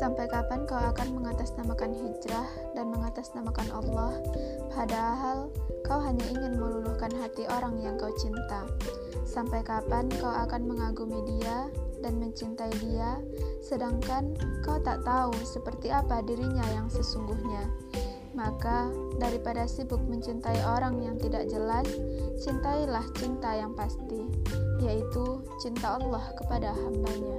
Sampai kapan kau akan mengatasnamakan hijrah dan mengatasnamakan Allah, padahal kau hanya ingin meluluhkan hati orang yang kau cinta? Sampai kapan kau akan mengagumi dia dan mencintai dia, sedangkan kau tak tahu seperti apa dirinya yang sesungguhnya? Maka, daripada sibuk mencintai orang yang tidak jelas, cintailah cinta yang pasti, yaitu cinta Allah kepada hambanya.